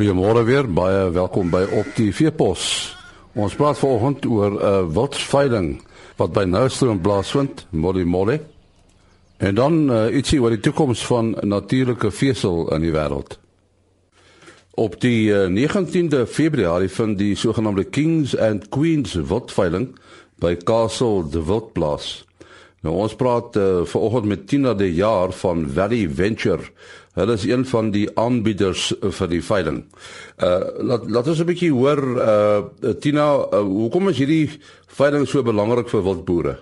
Goeiemôre weer, baie welkom by Op die Veepos. Ons praat vanoggend oor 'n uh, wildsveiling wat by Noustroom plaasvind, Molly Molly. En dan uh, ietsie oor die toekoms van natuurlike vesel in die wêreld. Op die uh, 19de Februarie vind die sogenaamde Kings and Queens wildveiling by Castle de Wildplaas. Nou ons praat uh, vanoggend met Tina de Jaar van Valley Venture. Hulle is een van die aanbieders vir die veiling. Uh laat laat ons 'n bietjie hoor uh Tina, uh, hoekom is hierdie veiling so belangrik vir wildboere?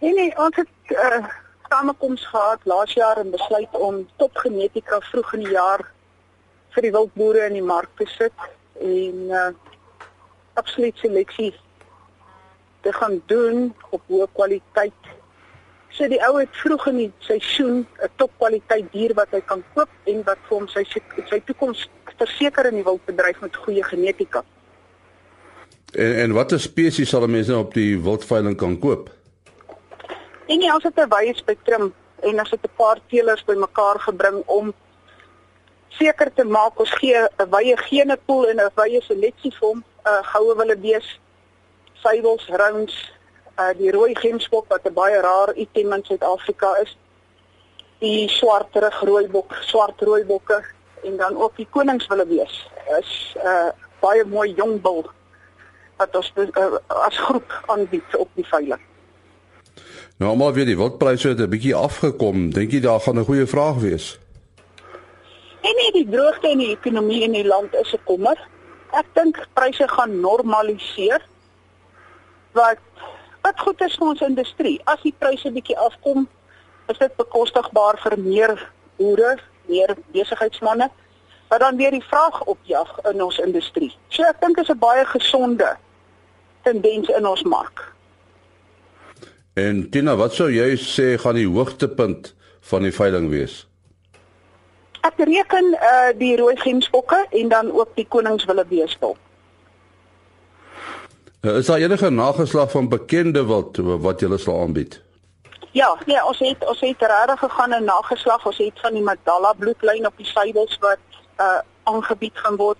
Nee nee, ons het uh samekoms gehad laas jaar en besluit om topgenetika vroeg in die jaar vir die wildboere in die mark te sit en uh absoluut seleksie te gaan doen op hoë kwaliteit. So die ou het vroeg in die seisoen 'n topkwaliteit dier wat hy kan koop en wat vir hom sy sy toekoms verseker in die wildbedryf met goeie genetika. En en watter spesies sal mense nou op die wildveiling kan koop? En jy as dit 'n wye spektrum en as dit 'n paar teelers bymekaar gebring om seker te maak ons gee 'n wye genepool en 'n wye seleksie vir hom, uh, goue wille bees suiwels, rounds, uh die rooi gemsbok wat 'n baie rar item in Suid-Afrika is. Die swart terugrooi bok, swart rooi bokke en dan ook die koningswille wees. Is uh baie mooi jong bil wat ons uh, as groep aanbied op die veiling. Nou maar weer die wildpryse het 'n bietjie afgekom. Dink jy daar gaan 'n goeie vraag wees? En nee, die droogte in die ekonomie in die land is 'n kommer. Ek dink pryse gaan normaliseer wat wat goed is vir ons industrie. As die pryse bietjie afkom, is dit bekostigbaar vir meer boere, meer besigheidsmense wat dan weer die vraag opjag in ons industrie. So ek dink is 'n baie gesonde tendens in ons mark. En Tina, wat sou jy sê gaan die hoogtepunt van die veiling wees? Ek reken uh die rooi gemsbokke en dan ook die koningswille beestel. Uh, is daar enige nageslag van bekende wild wat julle sal aanbied? Ja, nee, ons het ons het regtig gegaan en nageslag. Ons het van die Madalla bloedlyn op die suiwels wat uh aangebied gaan word.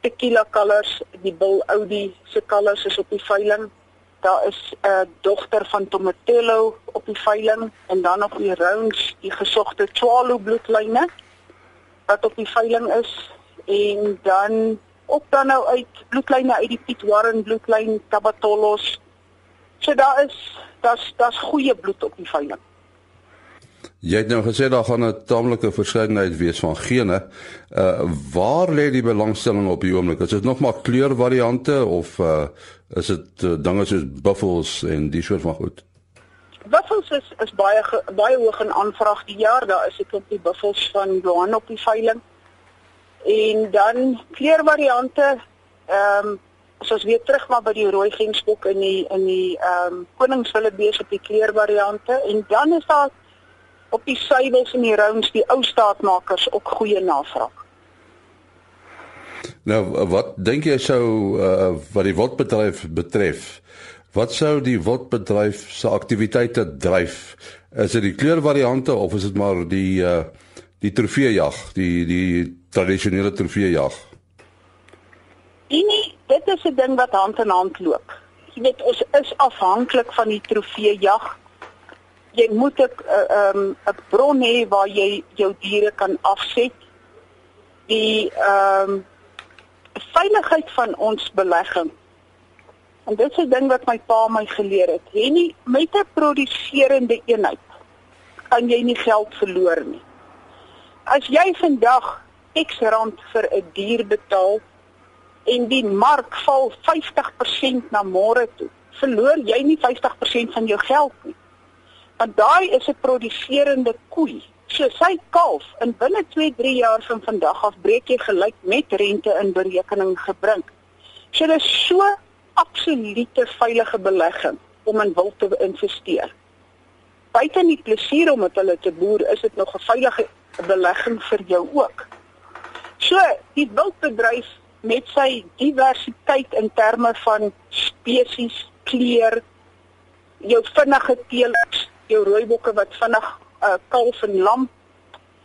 Tequila Colors, die Bull Audi se colors is op die veiling. Daar is 'n uh, dogter van Tomatello op die veiling en dan op die rounds die gesogte Swallow bloedlyne wat op die veiling is en dan op dan nou uit bloedlyne uit die Piet Warren bloedlyn Tabatollos. So daar is daar's daar's goeie bloed op die veiling. Jy het nou gesê daar gaan 'n taamlike verskeidenheid wees van gene. Uh waar lê die belangstelling op die oomblik? Is dit nog maar kleurvariante of uh is dit uh, dinge soos buffels en die soort van goed? Buffels is is baie baie hoog in aanvraag die jaar. Daar is ek op die buffels van Johan op die veiling. En dan kleurvariante ehm um, as ons weer terug maar by die rooi gemsbok in die in die ehm um, koningswille bees op die kleurvariante en dan is daar op die suiwels en die rounds die ou staatmakers ook goeie navraag. Nou wat dink jy sou uh, wat die wildbedryf betref? Wat sou die wildbedryf se aktiwiteite dryf? Is dit die kleurvariante of is dit maar die uh, die trofeejag, die die tradisionele trofeejag? Nee, dit is 'n ding wat hand in hand loop. Jy weet ons is afhanklik van die trofeejag. Jy moet 'n ehm um, 'n bron hê waar jy jou diere kan afset. Die ehm um, veiligheid van ons belegging. En dit is 'n ding wat my pa my geleer het. Jy nie met 'n produserende eenheid kan jy nie geld verloor nie. As jy vandag X rand vir 'n dier betaal en die mark val 50% na môre toe, verloor jy nie 50% van jou geld nie. Want daai is 'n produserende koei. So sy kalf in binne 2-3 jaar van vandag af breek jy gelyk met rente in berekening gebring. So dit is so absolute veilige belegging om in wild te investeer. Buiten die plesier om met hulle te boer, is dit nog 'n veilige belegging vir jou ook. So, die wildbedryf met sy diversiteit in terme van spesies, kleur, jou vinnige teelers, jou rooibokke wat vinnig uh, kalf en lam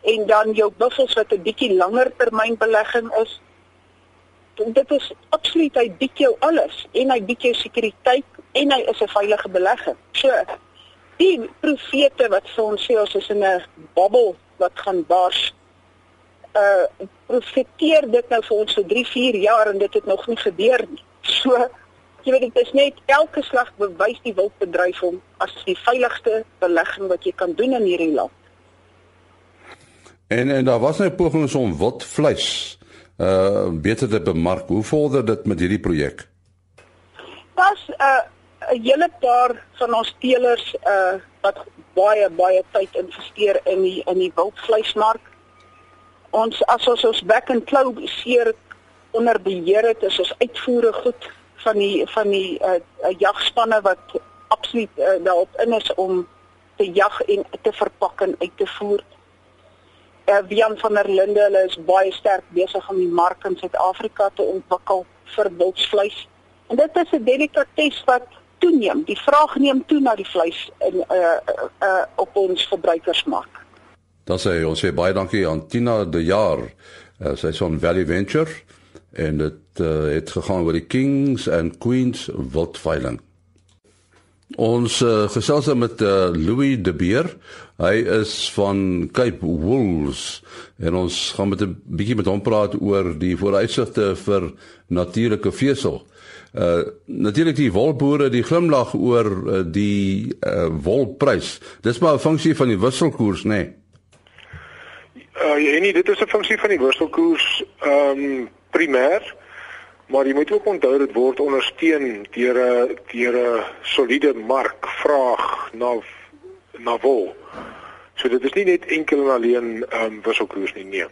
en dan jou buffels wat 'n bietjie langer termyn belegging is. Dit is absoluut hy bied jou alles en hy bied jou sekuriteit en hy is 'n veilige belegging. So die profete wat vir ons sê ons is in 'n bubbel wat gaan bars. Uh profeteer dit nou vir ons vir 3, 4 jaar en dit het nog nie gebeur nie. So jy weet dit is net elke slag bewys die wildbedryf hom as die veiligste belegging wat jy kan doen in hierdie land. En en daar was nou pogings om wildvleis uh beter te bemark. Hoe vorder dit met hierdie projek? Pas 'n uh, 'n hele paar van ons teelers uh wat baie baie tyd investeer in die in die wildvleismark. Ons as ons ons back and claw seer onder beheer het, is ons uitvoere goed van die van die uh, uh jagspanne wat absoluut uh, daarop in is om te jag en te verpak en uit te voer. Uh, Wian van der Linde hulle is baie sterk besig om die mark in Suid-Afrika te ontwikkel vir wildsvleis. En dit is 'n delikates wat toeneem. Die vraag neem toe na die vleis in uh uh, uh op ons verbruikersmark. Dan sê ons sê baie dankie aan Tina de Jaar. Uh, sy is van Valley Venture en dit uh, het gegaan oor die Kings and Queens wildveiling. Ons uh, gesels met uh, Louis de Beer. Hy is van Cape Wool's en ons gaan met 'n bietjie met hom praat oor die vooruitsigte vir natuurlike vesel. Uh natuurlik die wolboere die glimlag oor uh, die uh, wolprys. Dis maar 'n funksie van die wisselkoers, nê? Nee. Uh ja, nee, dit is 'n funksie van die wisselkoers ehm um, primêr. Maar jy moet ook onthou dit word ondersteun deur 'n deur 'n soliede markvraag na na wol. So dit is nie net enkel en alleen ehm um, wisselkoers nie, nee.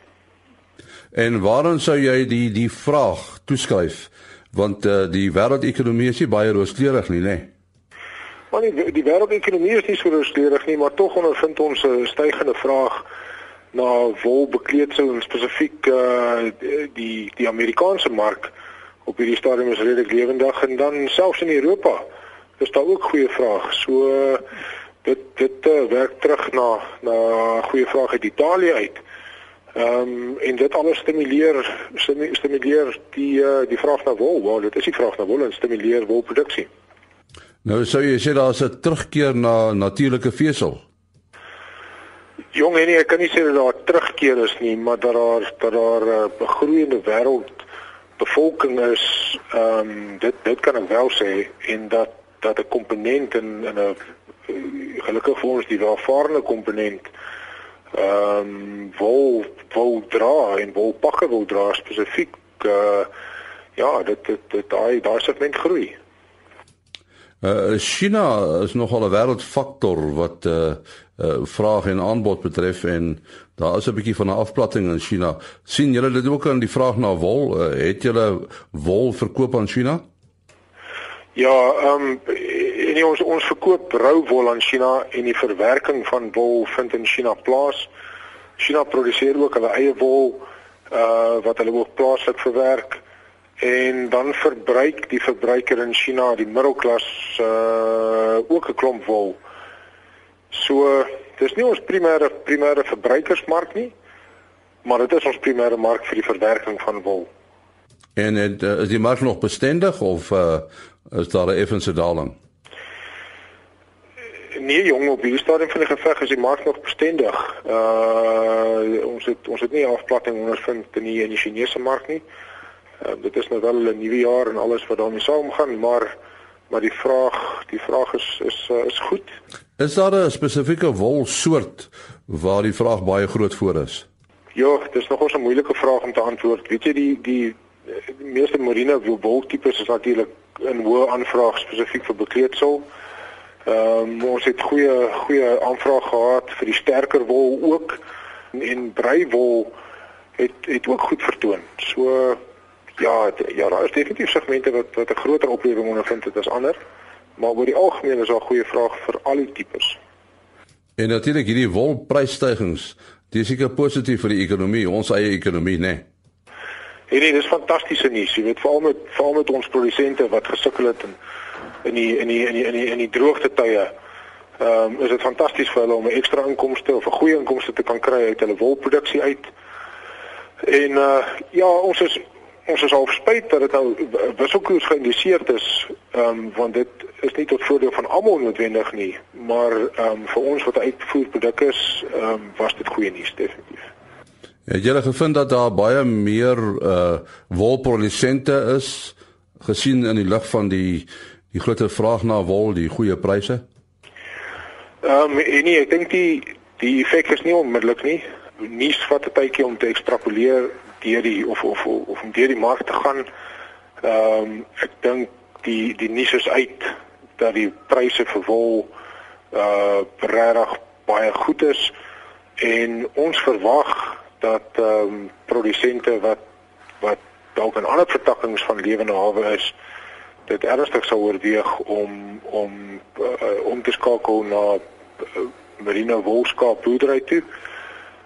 En waarom sou jy die die vraag toeskryf? Want uh, die wêreldekonomie is nie baie rooskleurig nie, nê? Maar die, die wêreldekonomie is nie so rooskleurig nie, maar tog ondervind ons 'n stygende vraag na wolbekleedsel en spesifiek uh, die die Amerikaanse mark op hierdie stadium is redelik lewendig en dan selfs in Europa is daar ook goeie vraag. So dit dit uh, werk terug na na goeie vraag uit Italië uit. Ehm um, en dit alles stimuleer stimuleer die uh, die vraag na wol. Wel, dit is die vraag na wol en stimuleer wolproduksie. Nou sou jy sê daar's 'n terugkeer na natuurlike vesel. Jong, nee, ek kan nie sê dat daar terugkeer is nie, maar dat daar dat daar 'n uh, eh, groeiende wêreld bevolking is, ehm um, dit dit kan ek wel sê en dat dat 'n komponent in in 'n gelukkig vir ons die welvarende komponent ehm um, wol wol dra en wol pakke wil dra spesifiek uh ja dit dit daai daai segment groei. Uh China is nogal 'n wêreldfaktor wat uh, uh vraag en aanbod betref en daar is 'n bietjie van 'n afplatting in China. sien julle dit ook aan die vraag na wol? Uh, het julle wol verkoop aan China? Ja, ehm um, ons ons verkoop rou wol aan China en die verwerking van wol vind in China plaas. China produseer ook hulle eie wol uh wat hulle ook plaaslik verwerk en dan verbruik die verbruiker in China die middelklas uh ook 'n klomp wol. So dis nie ons primêre primêre verbruikersmark nie, maar dit is ons primêre mark vir die verwerking van wol. En het, uh, is die mark nog bestendig of uh is daar 'n effense daling? Nee jong, op hierdie stadium van die geveg is die mark nog bestendig. Uh ons het ons het nie afplatting ondervind in die in die Chinese mark nie. Uh dit is nou wel 'n nuwe jaar en alles wat daarmee saamgaan, maar maar die vraag, die vraag is is is goed. Is daar 'n spesifieke wolsoort waar die vraag baie groot voor is? Ja, dis nog 'n moeilike vraag om te antwoord. Weet jy die die, die meeste marine woltipes is natuurlik in hoë aanvraag spesifiek vir bekleedsel. Ehm um, ons het goeie goeie aanvraag gehad vir die sterker wol ook en breiwol het het ook goed vertoon. So ja, ja, daar is definitief segmente wat wat 'n groter oplewing ondervind het as ander, maar oor die algemeen is daar goeie vraag vir al die tipes. En natuurlik hierdie wolprysstygings, dis seker positief vir die ekonomie, ons eie ekonomie, né? Nee. Nee, nee, dis fantastiese nuus. Jy weet veral met veral met ons produsente wat gesukkel het in in die in die in die in die, in die droogte tye ehm um, is dit fantasties vir hulle om 'n ekstra inkomste of 'n goeie inkomste te kan kry uit hulle wolproduksie uit. En uh ja, ons is ons is al spyt dat dit nou wisselkoers geïndiseerd is, ehm um, want dit is nie tot voordeel van almal noodwendig nie, maar ehm um, vir ons wat uitvoerproduk is, ehm um, was dit goeie nuus definitief. Het julle gevind dat daar baie meer uh wolprodusente is gesien in die lig van die die groter vraag na wol, die goeie pryse? Ehm um, nee, ek dink die die effek is nie onmiddellik nie. Nuus vat 'n tydjie om te ekstrapoleer deur die of of of, of om deur die mark te gaan. Ehm um, ek dink die die nuus is uit dat die pryse vir wol uh regtig baie goed is en ons verwag dat ehm um, produsente wat wat dalk in ander vertakkings van lewende hawe is dit ernstig sou oorweeg om om uh, om te skakel na uh, marine wolskaap boerdery toe.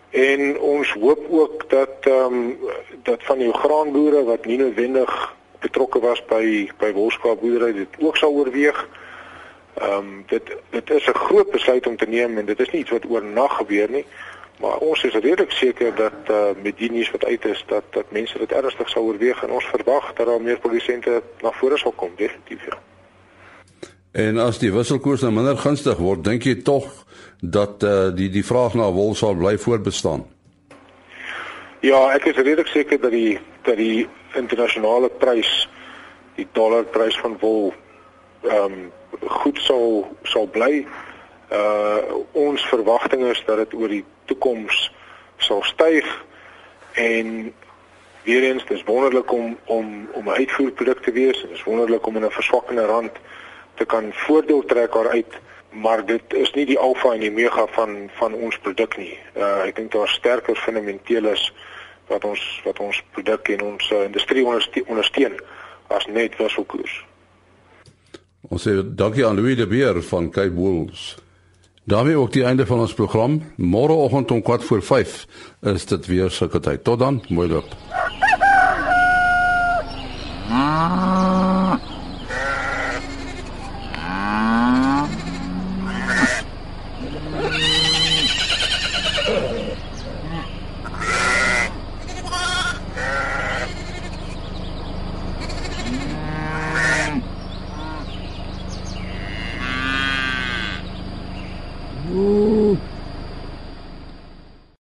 En ons hoop ook dat ehm um, dat van die graanboere wat nie noodwendig betrokke was by by wolskaap boerdery dit ook sal oorweeg. Ehm um, dit dit is 'n groot besluit om te neem en dit is nie iets wat oornag gebeur nie. Maar ons is redelik seker dat uh, met die nuus wat uit is dat dat mense dit ernstig sal oorweeg en ons verwag dat daar meer produsente na vore sal kom definitief ja. En as die wisselkoers nou minder gunstig word, dink jy tog dat uh, die die vraag na wol sal bly voortbestaan? Ja, ek is redelik seker dat die dat die internasionale prys, die dollarprys van wol ehm um, goed sal sal bly uh ons verwagting is dat dit oor die toekoms sal styg en weer eens dis wonderlik om om om 'n uitvoerproduk te wees en dis wonderlik om in 'n verswakkende rand te kan voordeel trek daaruit maar dit is nie die alfa en die omega van van ons produk nie. Uh ek dink daar sterker fundamentele is wat ons wat ons produk en ons uh, industrie ondersteun as net wisselkoers. Ons sê dankie aan Louis de Beer van Cape Wools. Daarmee ook die einde van ons program. Môreoggend om kwart voor 5 is dit weer sulke tyd. Tot dan, mooi loop.